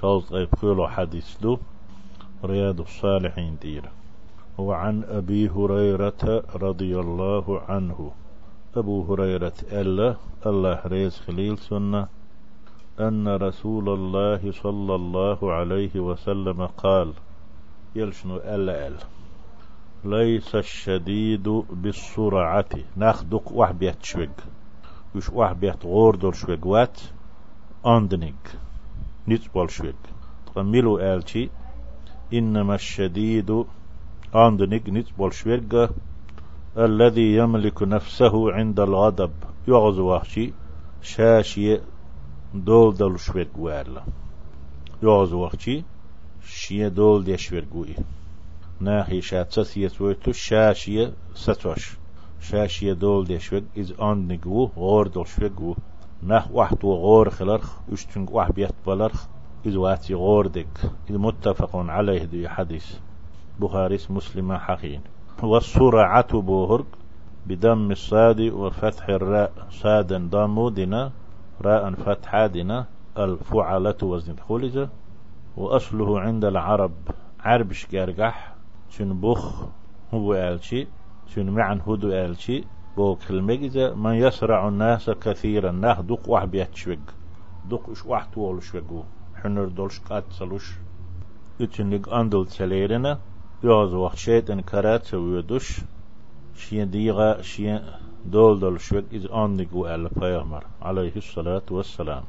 شوز غيب خيلو حديث دو رياض الصالحين دير وعن أبي هريرة رضي الله عنه. أبو هريرة ألا الله ريز خليل سنة أن رسول الله صلى الله عليه وسلم قال يلشنو ألا ألا ليس الشديد بالسرعة. ناخدق واحد بيت شوق وش واحد بيت غوردر شوق وات؟ أندنيك نتبال شوق تقملوا آلتي إنما الشديد أندنيك نتبال شوق الذي يملك نفسه عند الغضب. يغزو وحشي شاشي دول دول شوق والا يغزو وحشي شي دول دي شوق ناحي شات سسيت ويتو شاشية ستوش. شاشية دول دي شوق إز آن نقو غور دول شوق نح واحد غور خلرخ اشتنق واحد بيت بلرخ إز واتي غور دك إذ متفق عليه دي حديث بخاري مسلم حقين والسرعة بوهرق بدم الصاد وفتح الراء. صادا ضمو دنا راء فتحا دنا الفعلة وزن خلجة وأصله عند العرب. عربش جارجح شن بخ هو ألشي شن معن هدو ألشي بوك المجزة من يسرع الناس كثيرا. نه دق واحد بيتشوق دق إش واحد طول شوقو حنر دولش قات سلوش. يتشنق أندل تسليرنا يوز وقت شيطان كرات سويدوش شين ديغا شين دول دول شوق إذ أندق وأل عليه الصلاة والسلام.